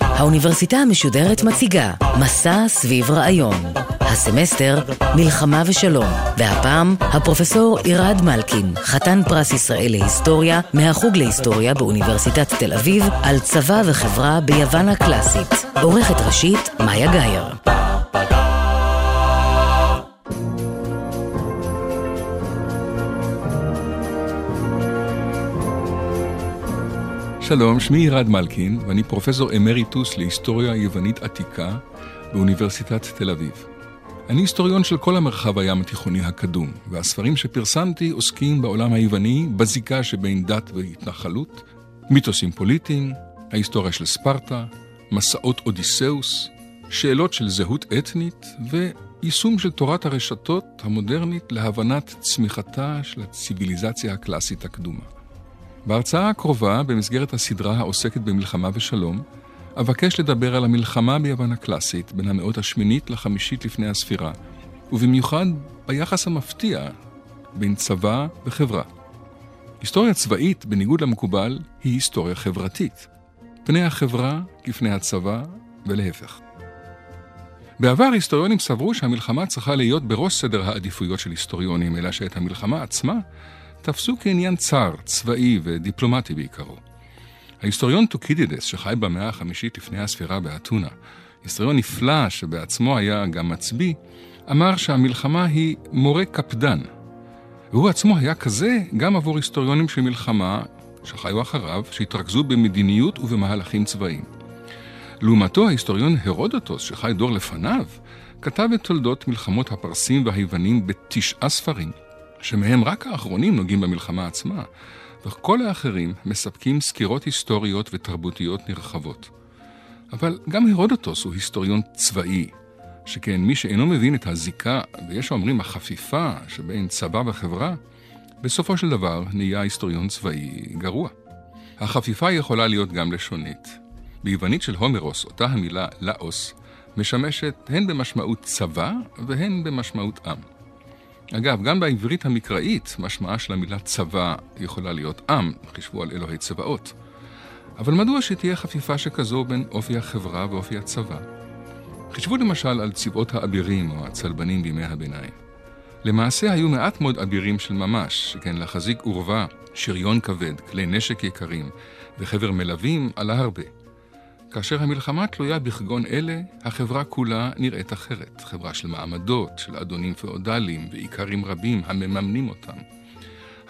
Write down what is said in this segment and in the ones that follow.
האוניברסיטה המשודרת מציגה מסע סביב רעיון. הסמסטר מלחמה ושלום, והפעם הפרופסור עירד מלקין, חתן פרס ישראל להיסטוריה מהחוג להיסטוריה באוניברסיטת תל אביב על צבא וחברה ביוון הקלאסית. עורכת ראשית מאיה גאייר. שלום, שמי ירד מלקין, ואני פרופסור אמריטוס להיסטוריה יוונית עתיקה באוניברסיטת תל אביב. אני היסטוריון של כל המרחב הים התיכוני הקדום, והספרים שפרסמתי עוסקים בעולם היווני בזיקה שבין דת והתנחלות, מיתוסים פוליטיים, ההיסטוריה של ספרטה, מסעות אודיסאוס, שאלות של זהות אתנית ויישום של תורת הרשתות המודרנית להבנת צמיחתה של הציוויליזציה הקלאסית הקדומה. בהרצאה הקרובה, במסגרת הסדרה העוסקת במלחמה ושלום, אבקש לדבר על המלחמה ביוון הקלאסית בין המאות השמינית לחמישית לפני הספירה, ובמיוחד ביחס המפתיע בין צבא וחברה. היסטוריה צבאית, בניגוד למקובל, היא היסטוריה חברתית. פני החברה כפני הצבא, ולהפך. בעבר היסטוריונים סברו שהמלחמה צריכה להיות בראש סדר העדיפויות של היסטוריונים, אלא שאת המלחמה עצמה תפסו כעניין צר, צבאי ודיפלומטי בעיקרו. ההיסטוריון טוקידידס, שחי במאה החמישית לפני הספירה באתונה, היסטוריון נפלא שבעצמו היה גם מצביא, אמר שהמלחמה היא מורה קפדן. והוא עצמו היה כזה גם עבור היסטוריונים של מלחמה שחיו אחריו, שהתרכזו במדיניות ובמהלכים צבאיים. לעומתו, ההיסטוריון הרודוטוס, שחי דור לפניו, כתב את תולדות מלחמות הפרסים והיוונים בתשעה ספרים, שמהם רק האחרונים נוגעים במלחמה עצמה, וכל האחרים מספקים סקירות היסטוריות ותרבותיות נרחבות. אבל גם הרודוטוס הוא היסטוריון צבאי, שכן מי שאינו מבין את הזיקה, ויש האומרים החפיפה שבין צבא וחברה, בסופו של דבר נהיה היסטוריון צבאי גרוע. החפיפה יכולה להיות גם לשונית. ביוונית של הומרוס, אותה המילה לאוס, משמשת הן במשמעות צבא והן במשמעות עם. אגב, גם בעברית המקראית, משמעה של המילה צבא יכולה להיות עם, חישבו על אלוהי צבאות. אבל מדוע שתהיה חפיפה שכזו בין אופי החברה ואופי הצבא? חישבו למשל על צבאות האבירים או הצלבנים בימי הביניים. למעשה היו מעט מאוד אבירים של ממש, שכן להחזיק עורבה, שריון כבד, כלי נשק יקרים וחבר מלווים עלה הרבה. כאשר המלחמה תלויה בכגון אלה, החברה כולה נראית אחרת. חברה של מעמדות, של אדונים פאודליים ואיכרים רבים המממנים אותם.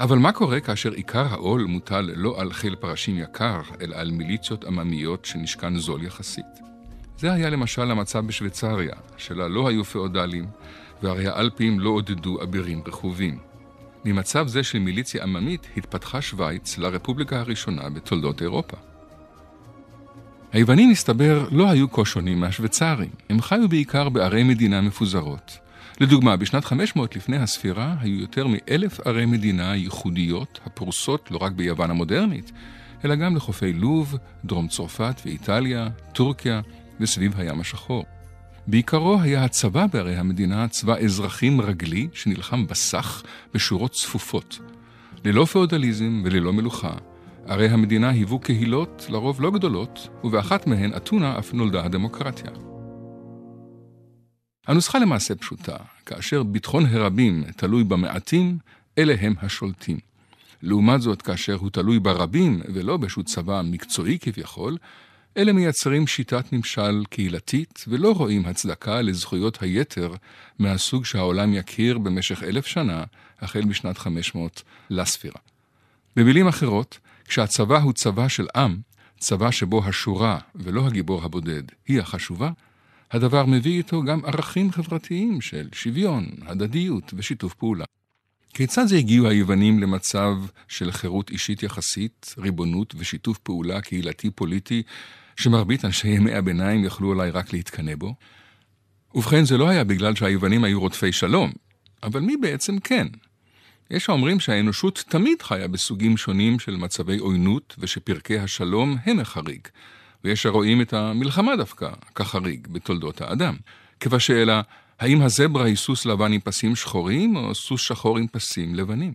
אבל מה קורה כאשר עיקר העול מוטל לא על חיל פרשים יקר, אלא על מיליציות עממיות שנשכן זול יחסית? זה היה למשל המצב בשוויצריה, שלה לא היו פאודלים, והרי האלפים לא עודדו אבירים רכובים. ממצב זה של מיליציה עממית התפתחה שווייץ לרפובליקה הראשונה בתולדות אירופה. היוונים, מסתבר, לא היו כה שונים מהשוויצרים. הם חיו בעיקר בערי מדינה מפוזרות. לדוגמה, בשנת 500 לפני הספירה היו יותר מאלף ערי מדינה ייחודיות הפרוסות לא רק ביוון המודרנית, אלא גם לחופי לוב, דרום צרפת ואיטליה, טורקיה וסביב הים השחור. בעיקרו היה הצבא בערי המדינה צבא אזרחים רגלי שנלחם בסך בשורות צפופות. ללא פאודליזם וללא מלוכה, ערי המדינה היוו קהילות, לרוב לא גדולות, ובאחת מהן, אתונה, אף נולדה הדמוקרטיה. הנוסחה למעשה פשוטה, כאשר ביטחון הרבים תלוי במעטים, אלה הם השולטים. לעומת זאת, כאשר הוא תלוי ברבים ולא באיזשהו צבא מקצועי כביכול, אלה מייצרים שיטת ממשל קהילתית ולא רואים הצדקה לזכויות היתר מהסוג שהעולם יכיר במשך אלף שנה, החל משנת 500 לספירה. במילים אחרות, כשהצבא הוא צבא של עם, צבא שבו השורה ולא הגיבור הבודד היא החשובה, הדבר מביא איתו גם ערכים חברתיים של שוויון, הדדיות ושיתוף פעולה. כיצד זה הגיעו היוונים למצב של חירות אישית יחסית, ריבונות ושיתוף פעולה קהילתי-פוליטי, שמרבית אנשי ימי הביניים יכלו אולי רק להתקנא בו? ובכן, זה לא היה בגלל שהיוונים היו רודפי שלום, אבל מי בעצם כן? יש האומרים שהאנושות תמיד חיה בסוגים שונים של מצבי עוינות, ושפרקי השלום הם החריג. ויש הרואים את המלחמה דווקא כחריג בתולדות האדם. כבשאלה, האם הזברה היא סוס לבן עם פסים שחורים, או סוס שחור עם פסים לבנים?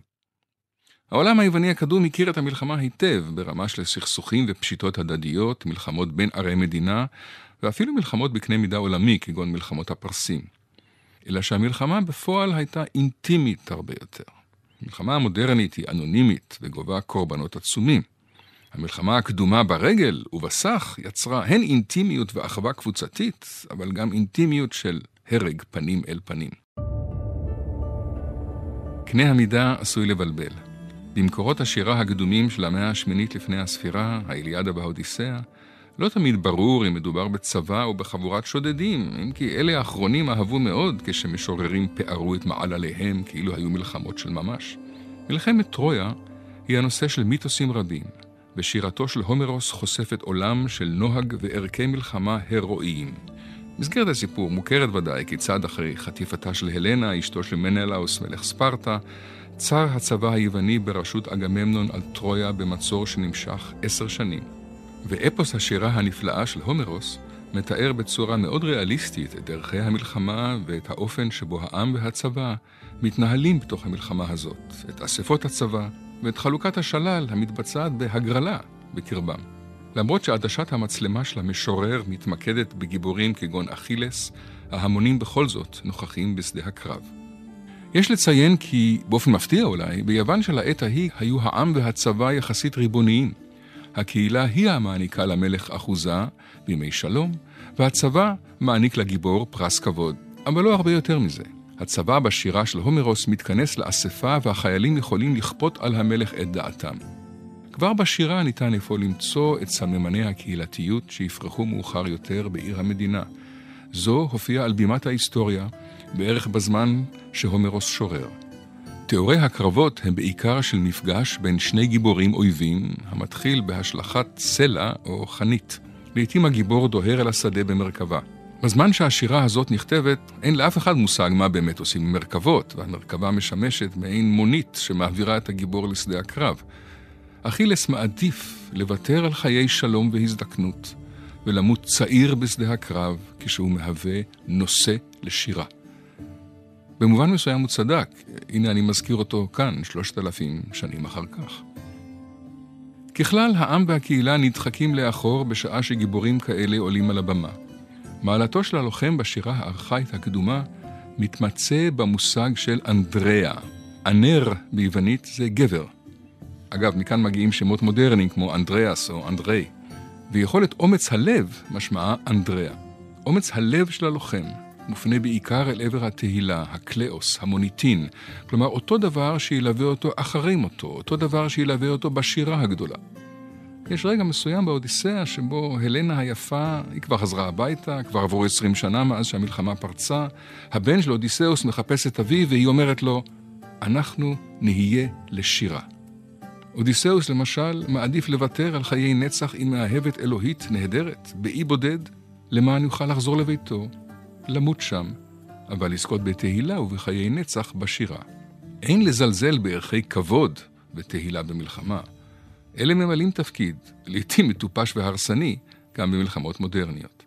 העולם היווני הקדום הכיר את המלחמה היטב, ברמה של סכסוכים ופשיטות הדדיות, מלחמות בין ערי מדינה, ואפילו מלחמות בקנה מידה עולמי, כגון מלחמות הפרסים. אלא שהמלחמה בפועל הייתה אינטימית הרבה יותר. המלחמה המודרנית היא אנונימית וגובה קורבנות עצומים. המלחמה הקדומה ברגל ובסך יצרה הן אינטימיות ואחווה קבוצתית, אבל גם אינטימיות של הרג פנים אל פנים. קנה המידה עשוי לבלבל. במקורות השירה הקדומים של המאה השמינית לפני הספירה, האיליאדה והאודיסאה, לא תמיד ברור אם מדובר בצבא או בחבורת שודדים, אם כי אלה האחרונים אהבו מאוד כשמשוררים פערו את מעלליהם כאילו היו מלחמות של ממש. מלחמת טרויה היא הנושא של מיתוסים רבים, ושירתו של הומרוס חושפת עולם של נוהג וערכי מלחמה הירואיים. מסגרת הסיפור מוכרת ודאי כיצד אחרי חטיפתה של הלנה, אשתו של מנלאוס מלך ספרטה, צר הצבא היווני בראשות אגממנון על טרויה במצור שנמשך עשר שנים. ואפוס השירה הנפלאה של הומרוס מתאר בצורה מאוד ריאליסטית את דרכי המלחמה ואת האופן שבו העם והצבא מתנהלים בתוך המלחמה הזאת, את אספות הצבא ואת חלוקת השלל המתבצעת בהגרלה בקרבם. למרות שעדשת המצלמה של המשורר מתמקדת בגיבורים כגון אכילס, ההמונים בכל זאת נוכחים בשדה הקרב. יש לציין כי, באופן מפתיע אולי, ביוון של העת ההיא היו העם והצבא יחסית ריבוניים. הקהילה היא המעניקה למלך אחוזה בימי שלום, והצבא מעניק לגיבור פרס כבוד, אבל לא הרבה יותר מזה. הצבא בשירה של הומרוס מתכנס לאספה והחיילים יכולים לכפות על המלך את דעתם. כבר בשירה ניתן אפוא למצוא את סממני הקהילתיות שיפרחו מאוחר יותר בעיר המדינה. זו הופיעה על בימת ההיסטוריה בערך בזמן שהומרוס שורר. תיאורי הקרבות הם בעיקר של מפגש בין שני גיבורים אויבים, המתחיל בהשלכת סלע או חנית. לעתים הגיבור דוהר אל השדה במרכבה. בזמן שהשירה הזאת נכתבת, אין לאף אחד מושג מה באמת עושים עם מרכבות, והמרכבה משמשת מעין מונית שמעבירה את הגיבור לשדה הקרב. אכילס מעדיף לוותר על חיי שלום והזדקנות, ולמות צעיר בשדה הקרב כשהוא מהווה נושא לשירה. במובן מסוים הוא צדק, הנה אני מזכיר אותו כאן, שלושת אלפים שנים אחר כך. ככלל, העם והקהילה נדחקים לאחור בשעה שגיבורים כאלה עולים על הבמה. מעלתו של הלוחם בשירה הארכאית הקדומה מתמצא במושג של אנדריאה. אנר ביוונית זה גבר. אגב, מכאן מגיעים שמות מודרניים כמו אנדריאס או אנדרי. ויכולת אומץ הלב משמעה אנדריאה. אומץ הלב של הלוחם מופנה בעיקר אל עבר התהילה, הקלאוס, המוניטין. כלומר, אותו דבר שילווה אותו אחרי מותו, אותו דבר שילווה אותו בשירה הגדולה. יש רגע מסוים באודיסאה שבו הלנה היפה, היא כבר חזרה הביתה, כבר עברו עשרים שנה מאז שהמלחמה פרצה, הבן של אודיסאוס מחפש את אביו והיא אומרת לו, אנחנו נהיה לשירה. אודיסאוס למשל מעדיף לוותר על חיי נצח עם מאהבת אלוהית נהדרת, באי בודד, למען יוכל לחזור לביתו, למות שם, אבל לזכות בתהילה ובחיי נצח בשירה. אין לזלזל בערכי כבוד ותהילה במלחמה. אלה ממלאים תפקיד, לעתים מטופש והרסני, גם במלחמות מודרניות.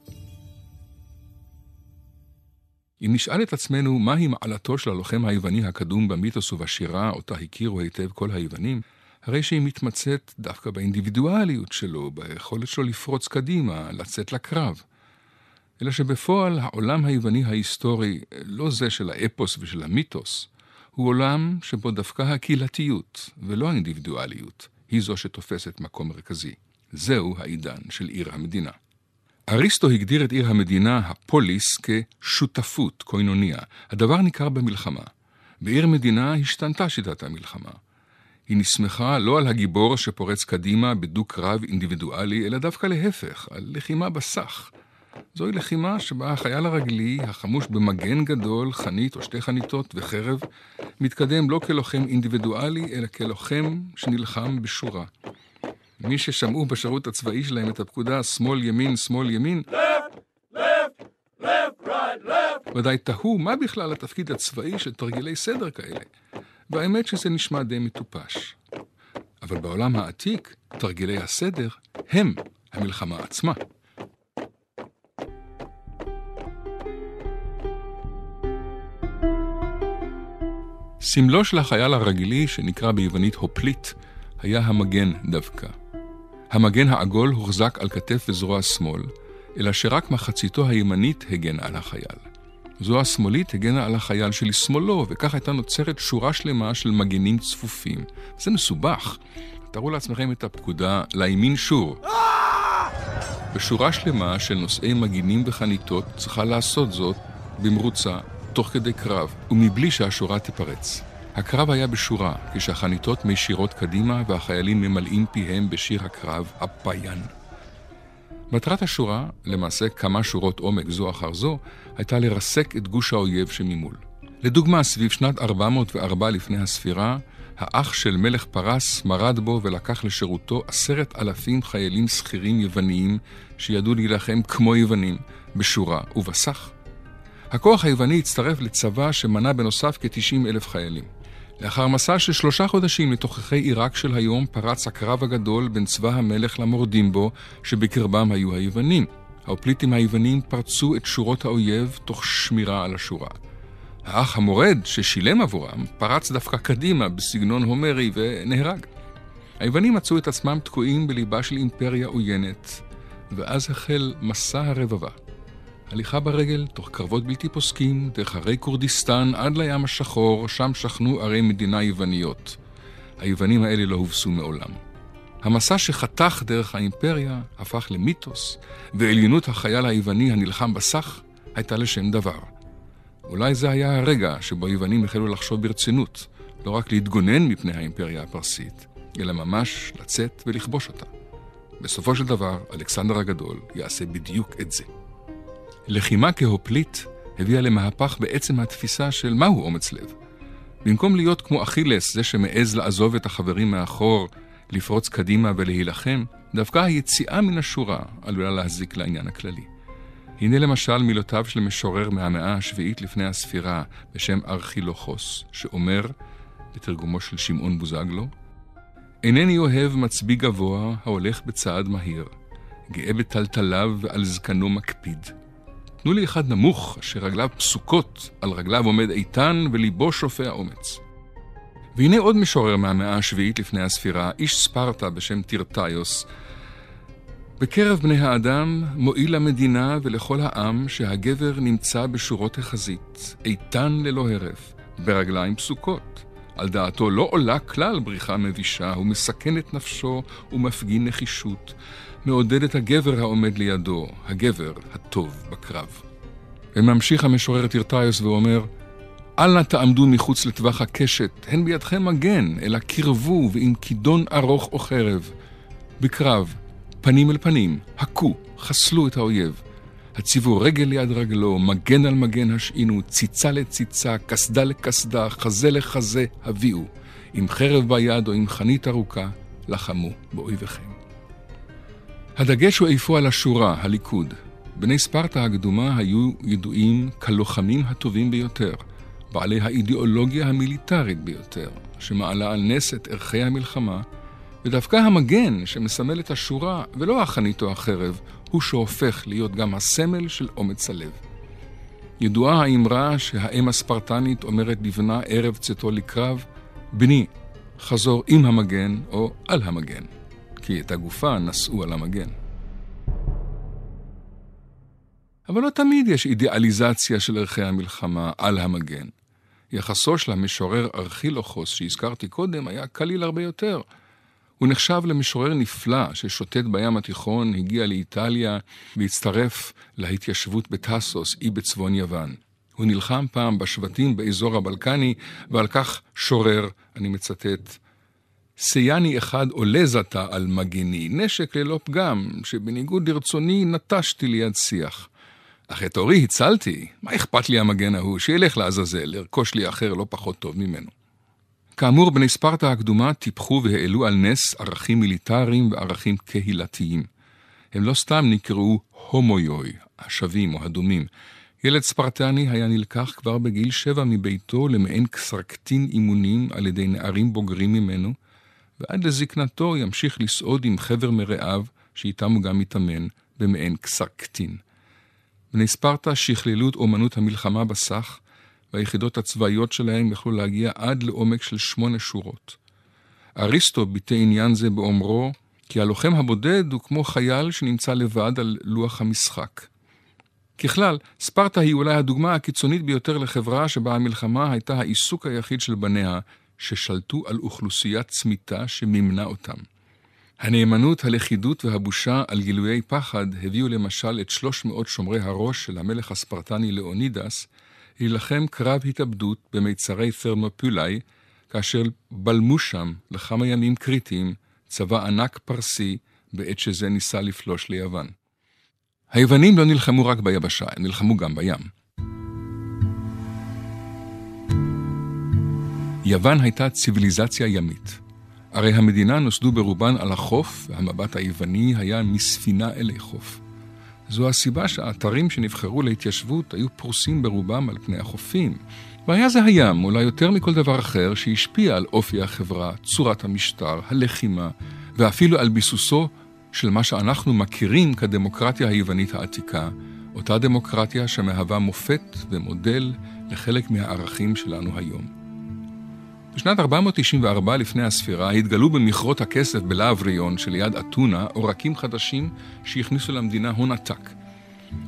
אם נשאל את עצמנו מהי מעלתו של הלוחם היווני הקדום במיתוס ובשירה, אותה הכירו היטב כל היוונים, הרי שהיא מתמצאת דווקא באינדיבידואליות שלו, ביכולת שלו לפרוץ קדימה, לצאת לקרב. אלא שבפועל העולם היווני ההיסטורי, לא זה של האפוס ושל המיתוס, הוא עולם שבו דווקא הקהילתיות, ולא האינדיבידואליות, היא זו שתופסת מקום מרכזי. זהו העידן של עיר המדינה. אריסטו הגדיר את עיר המדינה, הפוליס, כשותפות, קוינוניה. הדבר ניכר במלחמה. בעיר מדינה השתנתה שיטת המלחמה. היא נסמכה לא על הגיבור שפורץ קדימה בדו-קרב אינדיבידואלי, אלא דווקא להפך, על לחימה בסך. זוהי לחימה שבה החייל הרגלי, החמוש במגן גדול, חנית או שתי חניתות וחרב, מתקדם לא כלוחם אינדיבידואלי, אלא כלוחם שנלחם בשורה. מי ששמעו בשירות הצבאי שלהם את הפקודה שמאל ימין, שמאל ימין, left, left, left, right, left. ודאי תהו מה בכלל התפקיד הצבאי של תרגילי סדר כאלה. והאמת שזה נשמע די מטופש. אבל בעולם העתיק, תרגילי הסדר הם המלחמה עצמה. סמלו של החייל הרגילי, שנקרא ביוונית הופליט, היה המגן דווקא. המגן העגול הוחזק על כתף וזרוע שמאל, אלא שרק מחציתו הימנית הגנה על החייל. זו השמאלית הגנה על החייל שלשמאלו, וכך הייתה נוצרת שורה שלמה של מגנים צפופים. זה מסובך. תארו לעצמכם את הפקודה לימין שור. בשורה שלמה של נושאי מגינים וחניתות צריכה לעשות זאת במרוצה, תוך כדי קרב, ומבלי שהשורה תפרץ. הקרב היה בשורה, כשהחניתות מישירות קדימה והחיילים ממלאים פיהם בשיר הקרב הפיין. מטרת השורה, למעשה כמה שורות עומק זו אחר זו, הייתה לרסק את גוש האויב שממול. לדוגמה, סביב שנת 404 לפני הספירה, האח של מלך פרס מרד בו ולקח לשירותו עשרת אלפים חיילים שכירים יווניים שידעו להילחם כמו יוונים, בשורה ובסך. הכוח היווני הצטרף לצבא שמנה בנוסף כ-90 אלף חיילים. לאחר מסע של שלושה חודשים לתוככי עיראק של היום פרץ הקרב הגדול בין צבא המלך למורדים בו, שבקרבם היו היוונים. האופליטים היוונים פרצו את שורות האויב תוך שמירה על השורה. האח המורד, ששילם עבורם, פרץ דווקא קדימה בסגנון הומרי ונהרג. היוונים מצאו את עצמם תקועים בליבה של אימפריה עוינת, ואז החל מסע הרבבה. הליכה ברגל, תוך קרבות בלתי פוסקים, דרך הרי כורדיסטן עד לים השחור, שם שכנו ערי מדינה יווניות. היוונים האלה לא הובסו מעולם. המסע שחתך דרך האימפריה הפך למיתוס, ועליונות החייל היווני הנלחם בסך הייתה לשם דבר. אולי זה היה הרגע שבו היוונים החלו לחשוב ברצינות, לא רק להתגונן מפני האימפריה הפרסית, אלא ממש לצאת ולכבוש אותה. בסופו של דבר, אלכסנדר הגדול יעשה בדיוק את זה. לחימה כהופליט הביאה למהפך בעצם התפיסה של מהו אומץ לב. במקום להיות כמו אכילס, זה שמעז לעזוב את החברים מאחור, לפרוץ קדימה ולהילחם, דווקא היציאה מן השורה עלולה להזיק לעניין הכללי. הנה למשל מילותיו של משורר מהמאה השביעית לפני הספירה בשם ארכילוכוס, שאומר, בתרגומו של שמעון בוזגלו, אינני אוהב מצביא גבוה ההולך בצעד מהיר, גאה בטלטליו ועל זקנו מקפיד. תנו לי אחד נמוך, אשר רגליו פסוקות, על רגליו עומד איתן וליבו שופע אומץ. והנה עוד משורר מהמאה השביעית לפני הספירה, איש ספרטה בשם טירטיוס, בקרב בני האדם מועיל למדינה ולכל העם שהגבר נמצא בשורות החזית, איתן ללא הרף, ברגליים פסוקות. על דעתו לא עולה כלל בריחה מבישה, הוא מסכן את נפשו ומפגין נחישות. מעודד את הגבר העומד לידו, הגבר הטוב בקרב. וממשיך המשורר טירטיוס ואומר, אל נא תעמדו מחוץ לטווח הקשת, הן בידכם מגן, אלא קרבו ועם כידון ארוך או חרב. בקרב, פנים אל פנים, הכו, חסלו את האויב. הציבו רגל ליד רגלו, מגן על מגן השעינו, ציצה לציצה, קסדה לקסדה, חזה לחזה, הביאו. עם חרב ביד או עם חנית ארוכה, לחמו באויביכם. הדגש הוא איפה על השורה, הליכוד. בני ספרטה הקדומה היו ידועים כלוחמים הטובים ביותר, בעלי האידיאולוגיה המיליטרית ביותר, שמעלה על נס את ערכי המלחמה, ודווקא המגן שמסמל את השורה, ולא החנית או החרב, הוא שהופך להיות גם הסמל של אומץ הלב. ידועה האמרה שהאם הספרטנית אומרת לבנה ערב צאתו לקרב, בני, חזור עם המגן או על המגן. כי את הגופה נשאו על המגן. אבל לא תמיד יש אידיאליזציה של ערכי המלחמה על המגן. יחסו של המשורר ארכילוכוס שהזכרתי קודם היה קליל הרבה יותר. הוא נחשב למשורר נפלא ששוטט בים התיכון, הגיע לאיטליה והצטרף להתיישבות בטאסוס, אי בצפון יוון. הוא נלחם פעם בשבטים באזור הבלקני, ועל כך שורר, אני מצטט, סייני אחד עולה זתה על מגיני, נשק ללא פגם, שבניגוד לרצוני נטשתי ליד שיח. אך את אורי הצלתי, מה אכפת לי המגן ההוא, שילך לעזאזל, לרכוש לי אחר לא פחות טוב ממנו. כאמור, בני ספרטה הקדומה טיפחו והעלו על נס ערכים מיליטריים וערכים קהילתיים. הם לא סתם נקראו הומויוי, השווים או הדומים. ילד ספרטני היה נלקח כבר בגיל שבע מביתו למעין קסרקטין אימונים על ידי נערים בוגרים ממנו, ועד לזקנתו ימשיך לסעוד עם חבר מרעיו, שאיתם הוא גם מתאמן, במעין קסר קטין. בני ספרטה שכללו את אומנות המלחמה בסך, והיחידות הצבאיות שלהם יכלו להגיע עד לעומק של שמונה שורות. אריסטו ביטא עניין זה באומרו כי הלוחם הבודד הוא כמו חייל שנמצא לבד על לוח המשחק. ככלל, ספרטה היא אולי הדוגמה הקיצונית ביותר לחברה שבה המלחמה הייתה העיסוק היחיד של בניה, ששלטו על אוכלוסייה צמיתה שמימנה אותם. הנאמנות, הלכידות והבושה על גילויי פחד הביאו למשל את 300 שומרי הראש של המלך הספרטני לאונידס להילחם קרב התאבדות במיצרי תרמופולי, כאשר בלמו שם לכמה ימים קריטיים צבא ענק פרסי בעת שזה ניסה לפלוש ליוון. היוונים לא נלחמו רק ביבשה, הם נלחמו גם בים. יוון הייתה ציוויליזציה ימית. הרי המדינה נוסדו ברובן על החוף, והמבט היווני היה מספינה אלי חוף. זו הסיבה שהאתרים שנבחרו להתיישבות היו פרוסים ברובם על פני החופים. והיה זה הים, אולי יותר מכל דבר אחר, שהשפיע על אופי החברה, צורת המשטר, הלחימה, ואפילו על ביסוסו של מה שאנחנו מכירים כדמוקרטיה היוונית העתיקה, אותה דמוקרטיה שמהווה מופת ומודל לחלק מהערכים שלנו היום. בשנת 494 לפני הספירה התגלו במכרות הכסף בלהב ריון שליד אתונה עורקים חדשים שהכניסו למדינה הון עתק.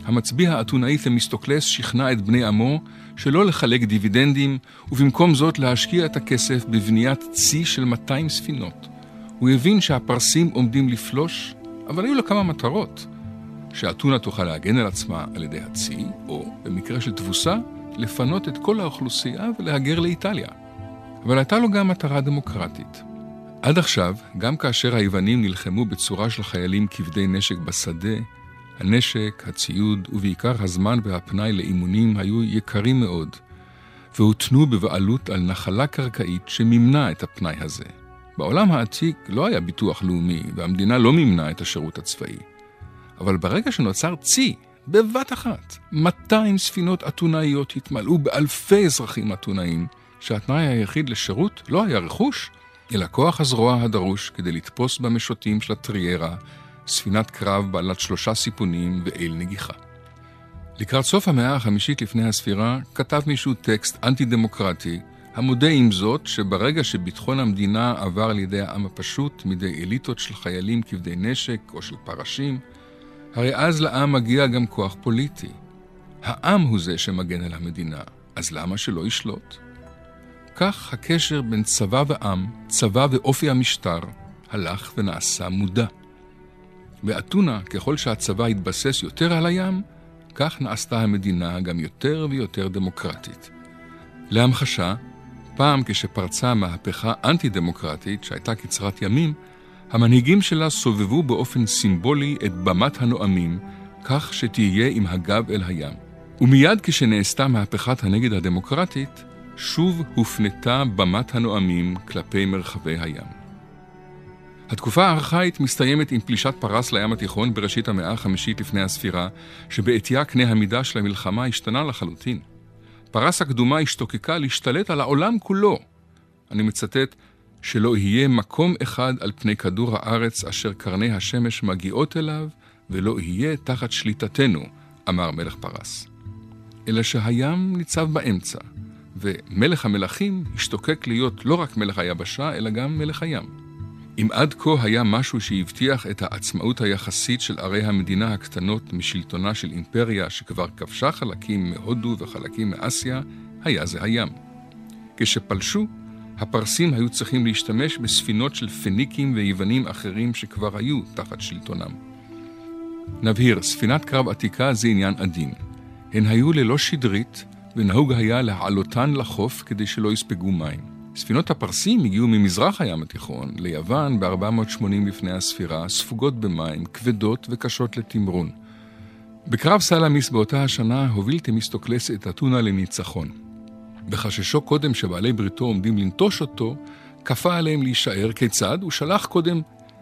המצביא האתונאי תמיסטוקלס שכנע את בני עמו שלא לחלק דיבידנדים, ובמקום זאת להשקיע את הכסף בבניית צי של 200 ספינות. הוא הבין שהפרסים עומדים לפלוש, אבל היו לו כמה מטרות. שאתונה תוכל להגן על עצמה על ידי הצי, או, במקרה של תבוסה, לפנות את כל האוכלוסייה ולהגר לאיטליה. אבל הייתה לו גם מטרה דמוקרטית. עד עכשיו, גם כאשר היוונים נלחמו בצורה של חיילים כבדי נשק בשדה, הנשק, הציוד ובעיקר הזמן והפנאי לאימונים היו יקרים מאוד, והותנו בבעלות על נחלה קרקעית שמימנה את הפנאי הזה. בעולם העתיק לא היה ביטוח לאומי, והמדינה לא מימנה את השירות הצבאי. אבל ברגע שנוצר צי, בבת אחת, 200 ספינות אתונאיות התמלאו באלפי אזרחים אתונאים, שהתנאי היחיד לשירות לא היה רכוש, אלא כוח הזרוע הדרוש כדי לתפוס במשוטים של הטריירה ספינת קרב בעלת שלושה סיפונים ואל נגיחה. לקראת סוף המאה החמישית לפני הספירה, כתב מישהו טקסט אנטי-דמוקרטי, המודה עם זאת שברגע שביטחון המדינה עבר על ידי העם הפשוט מידי אליטות של חיילים כבדי נשק או של פרשים, הרי אז לעם מגיע גם כוח פוליטי. העם הוא זה שמגן על המדינה, אז למה שלא ישלוט? כך הקשר בין צבא ועם, צבא ואופי המשטר, הלך ונעשה מודע. באתונה, ככל שהצבא התבסס יותר על הים, כך נעשתה המדינה גם יותר ויותר דמוקרטית. להמחשה, פעם כשפרצה מהפכה אנטי-דמוקרטית שהייתה קצרת ימים, המנהיגים שלה סובבו באופן סימבולי את במת הנואמים, כך שתהיה עם הגב אל הים. ומיד כשנעשתה מהפכת הנגד הדמוקרטית, שוב הופנתה במת הנואמים כלפי מרחבי הים. התקופה הארכאית מסתיימת עם פלישת פרס לים התיכון בראשית המאה החמישית לפני הספירה, שבעטייה קנה המידה של המלחמה השתנה לחלוטין. פרס הקדומה השתוקקה להשתלט על העולם כולו. אני מצטט, שלא יהיה מקום אחד על פני כדור הארץ אשר קרני השמש מגיעות אליו, ולא יהיה תחת שליטתנו, אמר מלך פרס. אלא שהים ניצב באמצע, ומלך המלכים השתוקק להיות לא רק מלך היבשה, אלא גם מלך הים. אם עד כה היה משהו שהבטיח את העצמאות היחסית של ערי המדינה הקטנות משלטונה של אימפריה שכבר כבשה חלקים מהודו וחלקים מאסיה, היה זה הים. כשפלשו, הפרסים היו צריכים להשתמש בספינות של פניקים ויוונים אחרים שכבר היו תחת שלטונם. נבהיר, ספינת קרב עתיקה זה עניין עדין. הן היו ללא שדרית, ונהוג היה להעלותן לחוף כדי שלא יספגו מים. ספינות הפרסים הגיעו ממזרח הים התיכון ליוון ב-480 לפני הספירה, ספוגות במים, כבדות וקשות לתמרון. בקרב סלאמיס באותה השנה הוביל תמיסטוקלס את אתונה לניצחון. בחששו קודם שבעלי בריתו עומדים לנטוש אותו, כפה עליהם להישאר. כיצד? הוא שלח קודם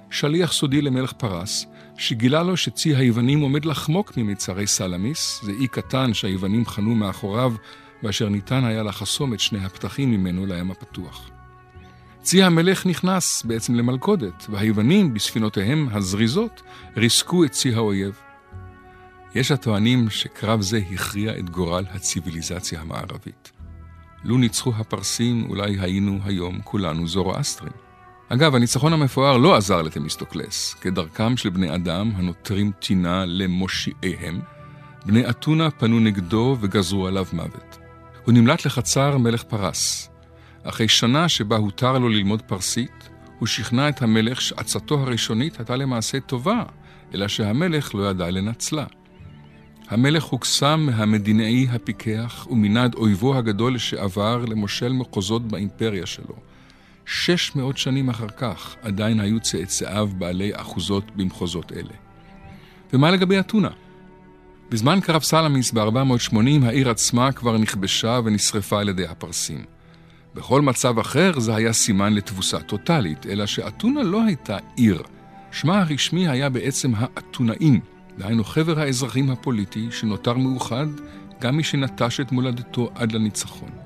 שליח סודי למלך פרס, שגילה לו שצי היוונים עומד לחמוק ממצרי סלמיס, זה אי קטן שהיוונים חנו מאחוריו, ואשר ניתן היה לחסום את שני הפתחים ממנו לים הפתוח. צי המלך נכנס בעצם למלכודת, והיוונים בספינותיהם הזריזות ריסקו את צי האויב. יש הטוענים שקרב זה הכריע את גורל הציוויליזציה המערבית. לו ניצחו הפרסים, אולי היינו היום כולנו זורואסטרים. אגב, הניצחון המפואר לא עזר לתמיסטוקלס. כדרכם של בני אדם הנותרים טינה למושיעיהם, בני אתונה פנו נגדו וגזרו עליו מוות. הוא נמלט לחצר מלך פרס. אחרי שנה שבה הותר לו ללמוד פרסית, הוא שכנע את המלך שעצתו הראשונית הייתה למעשה טובה, אלא שהמלך לא ידע לנצלה. המלך הוקסם מהמדינאי הפיקח ומינה את אויבו הגדול לשעבר למושל מחוזות באימפריה שלו. שש מאות שנים אחר כך עדיין היו צאצאיו בעלי אחוזות במחוזות אלה. ומה לגבי אתונה? בזמן קרב סלמיס ב-480 העיר עצמה כבר נכבשה ונשרפה על ידי הפרסים. בכל מצב אחר זה היה סימן לתבוסה טוטאלית, אלא שאתונה לא הייתה עיר. שמה הרשמי היה בעצם האתונאים, דהיינו חבר האזרחים הפוליטי שנותר מאוחד גם מי שנטש את מולדתו עד לניצחון.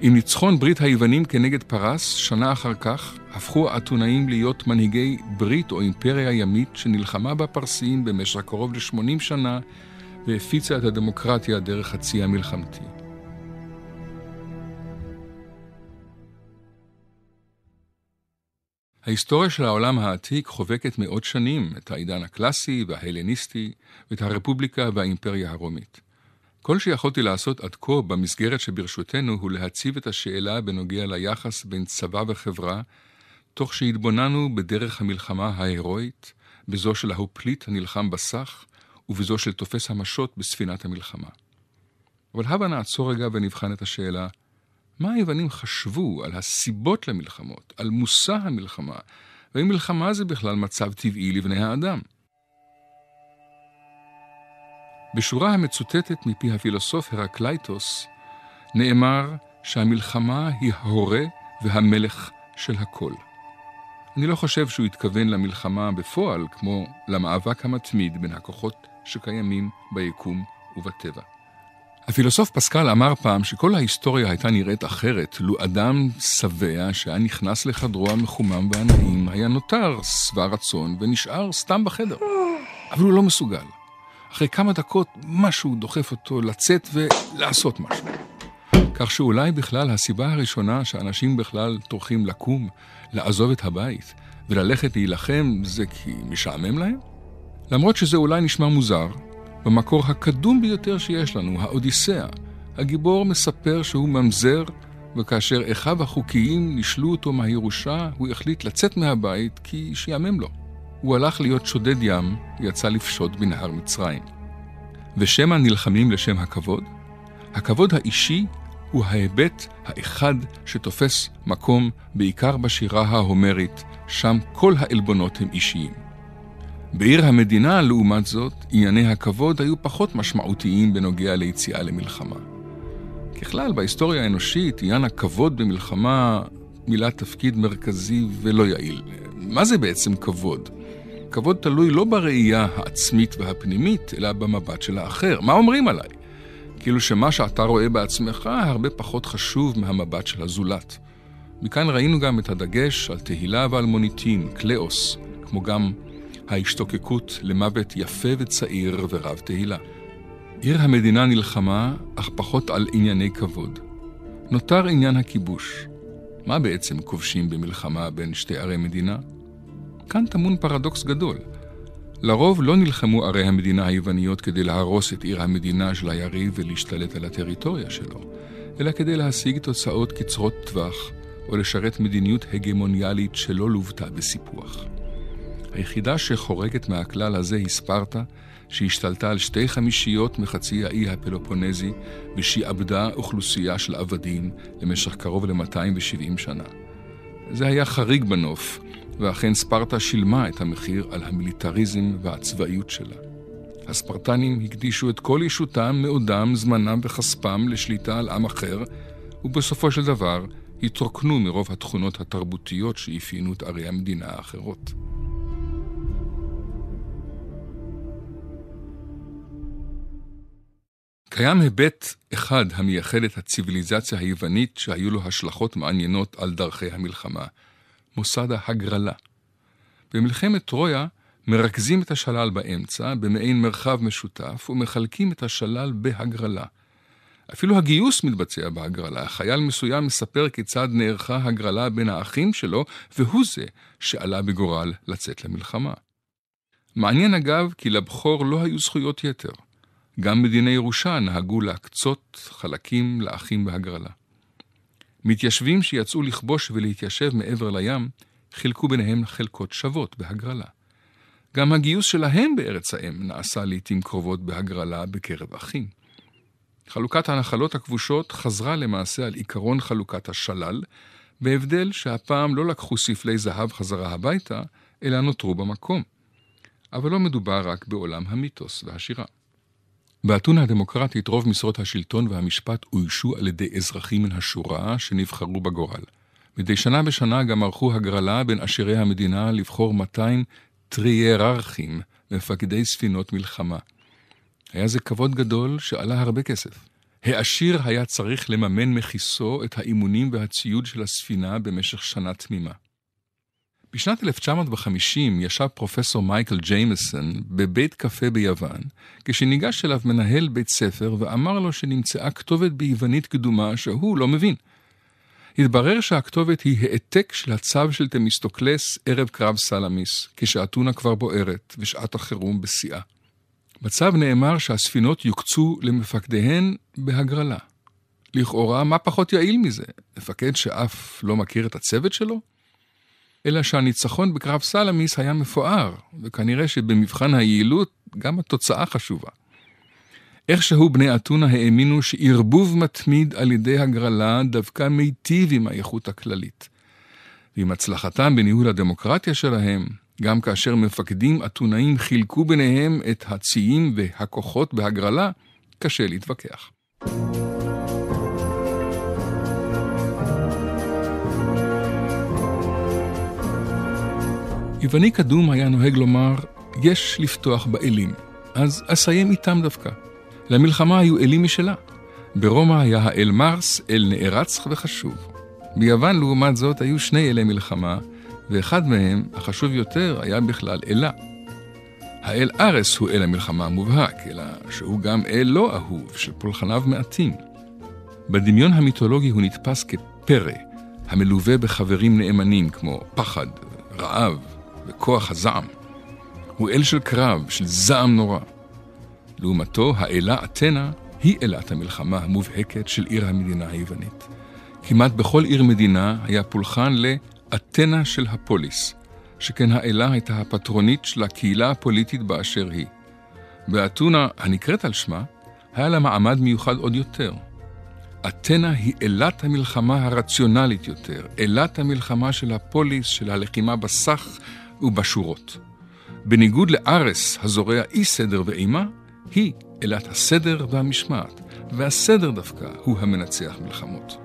עם ניצחון ברית היוונים כנגד פרס, שנה אחר כך, הפכו האתונאים להיות מנהיגי ברית או אימפריה ימית שנלחמה בפרסים במשך קרוב ל-80 שנה והפיצה את הדמוקרטיה דרך הצי המלחמתי. ההיסטוריה של העולם העתיק חובקת מאות שנים את העידן הקלאסי וההלניסטי ואת הרפובליקה והאימפריה הרומית. כל שיכולתי לעשות עד כה במסגרת שברשותנו הוא להציב את השאלה בנוגע ליחס בין צבא וחברה, תוך שהתבוננו בדרך המלחמה ההירואית, בזו של ההופליט הנלחם בסך, ובזו של תופס המשות בספינת המלחמה. אבל הבה נעצור רגע ונבחן את השאלה, מה היוונים חשבו על הסיבות למלחמות, על מושא המלחמה, והאם מלחמה זה בכלל מצב טבעי לבני האדם? בשורה המצוטטת מפי הפילוסוף הרקלייטוס, נאמר שהמלחמה היא ההורה והמלך של הכל. אני לא חושב שהוא התכוון למלחמה בפועל כמו למאבק המתמיד בין הכוחות שקיימים ביקום ובטבע. הפילוסוף פסקל אמר פעם שכל ההיסטוריה הייתה נראית אחרת לו אדם שבע שהיה נכנס לחדרו המחומם והנעים, היה נותר שבע רצון ונשאר סתם בחדר. אבל הוא לא מסוגל. אחרי כמה דקות משהו דוחף אותו לצאת ולעשות משהו. כך שאולי בכלל הסיבה הראשונה שאנשים בכלל טורחים לקום, לעזוב את הבית וללכת להילחם זה כי משעמם להם? למרות שזה אולי נשמע מוזר, במקור הקדום ביותר שיש לנו, האודיסאה, הגיבור מספר שהוא ממזר, וכאשר אחיו החוקיים נישלו אותו מהירושה, הוא החליט לצאת מהבית כי שיאמם לו. הוא הלך להיות שודד ים, יצא לפשוט בנהר מצרים. ושמא נלחמים לשם הכבוד? הכבוד האישי הוא ההיבט האחד שתופס מקום בעיקר בשירה ההומרית, שם כל העלבונות הם אישיים. בעיר המדינה, לעומת זאת, ענייני הכבוד היו פחות משמעותיים בנוגע ליציאה למלחמה. ככלל, בהיסטוריה האנושית, עניין הכבוד במלחמה מילא תפקיד מרכזי ולא יעיל. מה זה בעצם כבוד? כבוד תלוי לא בראייה העצמית והפנימית, אלא במבט של האחר. מה אומרים עליי? כאילו שמה שאתה רואה בעצמך הרבה פחות חשוב מהמבט של הזולת. מכאן ראינו גם את הדגש על תהילה ועל מוניטין, קלאוס, כמו גם ההשתוקקות למוות יפה וצעיר ורב תהילה. עיר המדינה נלחמה, אך פחות על ענייני כבוד. נותר עניין הכיבוש. מה בעצם כובשים במלחמה בין שתי ערי מדינה? כאן טמון פרדוקס גדול. לרוב לא נלחמו ערי המדינה היווניות כדי להרוס את עיר המדינה של היריב ולהשתלט על הטריטוריה שלו, אלא כדי להשיג תוצאות קצרות טווח או לשרת מדיניות הגמוניאלית שלא לוותה בסיפוח. היחידה שחורגת מהכלל הזה היא ספרטה, שהשתלטה על שתי חמישיות מחצי האי הפלופונזי ושעבדה אוכלוסייה של עבדים למשך קרוב ל-270 שנה. זה היה חריג בנוף, ואכן ספרטה שילמה את המחיר על המיליטריזם והצבאיות שלה. הספרטנים הקדישו את כל אישותם, מאודם, זמנם וכספם לשליטה על עם אחר, ובסופו של דבר התרוקנו מרוב התכונות התרבותיות שאפיינו את ערי המדינה האחרות. קיים היבט אחד המייחד את הציוויליזציה היוונית שהיו לו השלכות מעניינות על דרכי המלחמה, מוסד ההגרלה. במלחמת טרויה מרכזים את השלל באמצע, במעין מרחב משותף, ומחלקים את השלל בהגרלה. אפילו הגיוס מתבצע בהגרלה. חייל מסוים מספר כיצד נערכה הגרלה בין האחים שלו, והוא זה שעלה בגורל לצאת למלחמה. מעניין אגב, כי לבכור לא היו זכויות יתר. גם בדיני ירושה נהגו להקצות חלקים לאחים בהגרלה. מתיישבים שיצאו לכבוש ולהתיישב מעבר לים, חילקו ביניהם חלקות שוות בהגרלה. גם הגיוס שלהם בארץ האם נעשה לעתים קרובות בהגרלה בקרב אחים. חלוקת הנחלות הכבושות חזרה למעשה על עיקרון חלוקת השלל, בהבדל שהפעם לא לקחו ספלי זהב חזרה הביתה, אלא נותרו במקום. אבל לא מדובר רק בעולם המיתוס והשירה. באתונה הדמוקרטית רוב משרות השלטון והמשפט אוישו על ידי אזרחים מן השורה שנבחרו בגורל. מדי שנה בשנה גם ערכו הגרלה בין עשירי המדינה לבחור 200 טריאררכים, מפקדי ספינות מלחמה. היה זה כבוד גדול שעלה הרבה כסף. העשיר היה צריך לממן מכיסו את האימונים והציוד של הספינה במשך שנה תמימה. בשנת 1950 ישב פרופסור מייקל ג'יימסון בבית קפה ביוון, כשניגש אליו מנהל בית ספר ואמר לו שנמצאה כתובת ביוונית קדומה שהוא לא מבין. התברר שהכתובת היא העתק של הצו של תמיסטוקלס ערב קרב סלמיס, כשאתונה כבר בוערת ושעת החירום בשיאה. בצו נאמר שהספינות יוקצו למפקדיהן בהגרלה. לכאורה, מה פחות יעיל מזה? מפקד שאף לא מכיר את הצוות שלו? אלא שהניצחון בקרב סלמיס היה מפואר, וכנראה שבמבחן היעילות גם התוצאה חשובה. איכשהו בני אתונה האמינו שערבוב מתמיד על ידי הגרלה דווקא מיטיב עם האיכות הכללית. ועם הצלחתם בניהול הדמוקרטיה שלהם, גם כאשר מפקדים אתונאים חילקו ביניהם את הציים והכוחות בהגרלה, קשה להתווכח. יווני קדום היה נוהג לומר, יש לפתוח באלים, אז אסיים איתם דווקא. למלחמה היו אלים משלה. ברומא היה האל מרס, אל נערץ וחשוב. ביוון, לעומת זאת, היו שני אלי מלחמה, ואחד מהם, החשוב יותר, היה בכלל אלה. האל ארס הוא אל המלחמה המובהק, אלא שהוא גם אל לא אהוב, שפולחניו מעטים. בדמיון המיתולוגי הוא נתפס כפרא, המלווה בחברים נאמנים כמו פחד, רעב וכוח הזעם. הוא אל של קרב, של זעם נורא. לעומתו, האלה אתנה היא אלת המלחמה המובהקת של עיר המדינה היוונית. כמעט בכל עיר מדינה היה פולחן לאתנה של הפוליס, שכן האלה הייתה הפטרונית של הקהילה הפוליטית באשר היא. באתונה, הנקראת על שמה, היה לה מעמד מיוחד עוד יותר. אתנה היא אלת המלחמה הרציונלית יותר, אלת המלחמה של הפוליס, של הלחימה בסך ובשורות. בניגוד לארס הזורע אי סדר ואימה, היא אלת הסדר והמשמעת, והסדר דווקא הוא המנצח מלחמות.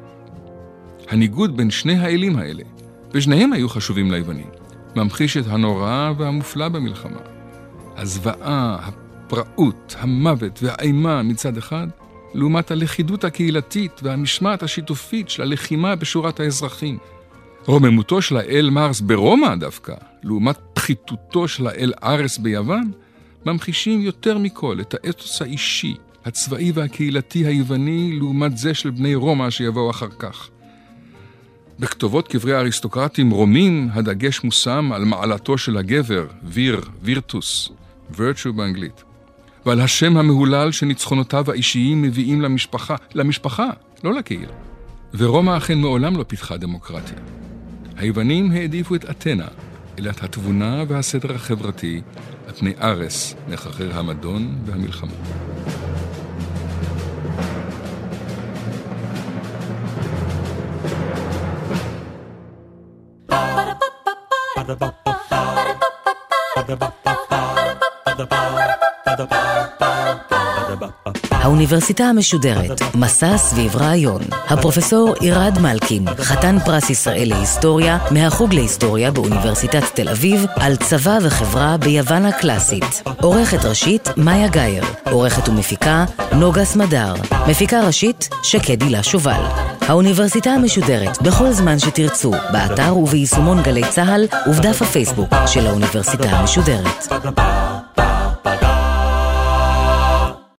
הניגוד בין שני האלים האלה, ושניהם היו חשובים ליוונים, ממחיש את הנורא והמופלא במלחמה. הזוועה, הפראות, המוות והאימה מצד אחד, לעומת הלכידות הקהילתית והמשמעת השיתופית של הלחימה בשורת האזרחים. רוממותו של האל מרס ברומא דווקא, לעומת פחיתותו של האל ארס ביוון, ממחישים יותר מכל את האתוס האישי, הצבאי והקהילתי היווני לעומת זה של בני רומא שיבואו אחר כך. בכתובות קברי האריסטוקרטים רומים הדגש מושם על מעלתו של הגבר, ויר, וירטוס, virtue באנגלית, ועל השם המהולל שניצחונותיו האישיים מביאים למשפחה, למשפחה, לא לקהילה. ורומא אכן מעולם לא פיתחה דמוקרטיה. היוונים העדיפו את אתנה, אלת התבונה והסדר החברתי, על פני ארס, מחרחר המדון והמלחמה. האוניברסיטה המשודרת, מסע סביב רעיון. הפרופסור עירד מלכין, חתן פרס ישראל להיסטוריה, מהחוג להיסטוריה באוניברסיטת תל אביב, על צבא וחברה ביוון הקלאסית. עורכת ראשית, מאיה גאייר. עורכת ומפיקה, נוגה סמדר. מפיקה ראשית, שקד הילה שובל. האוניברסיטה המשודרת, בכל זמן שתרצו, באתר וביישומון גלי צה"ל ובדף הפייסבוק של האוניברסיטה המשודרת.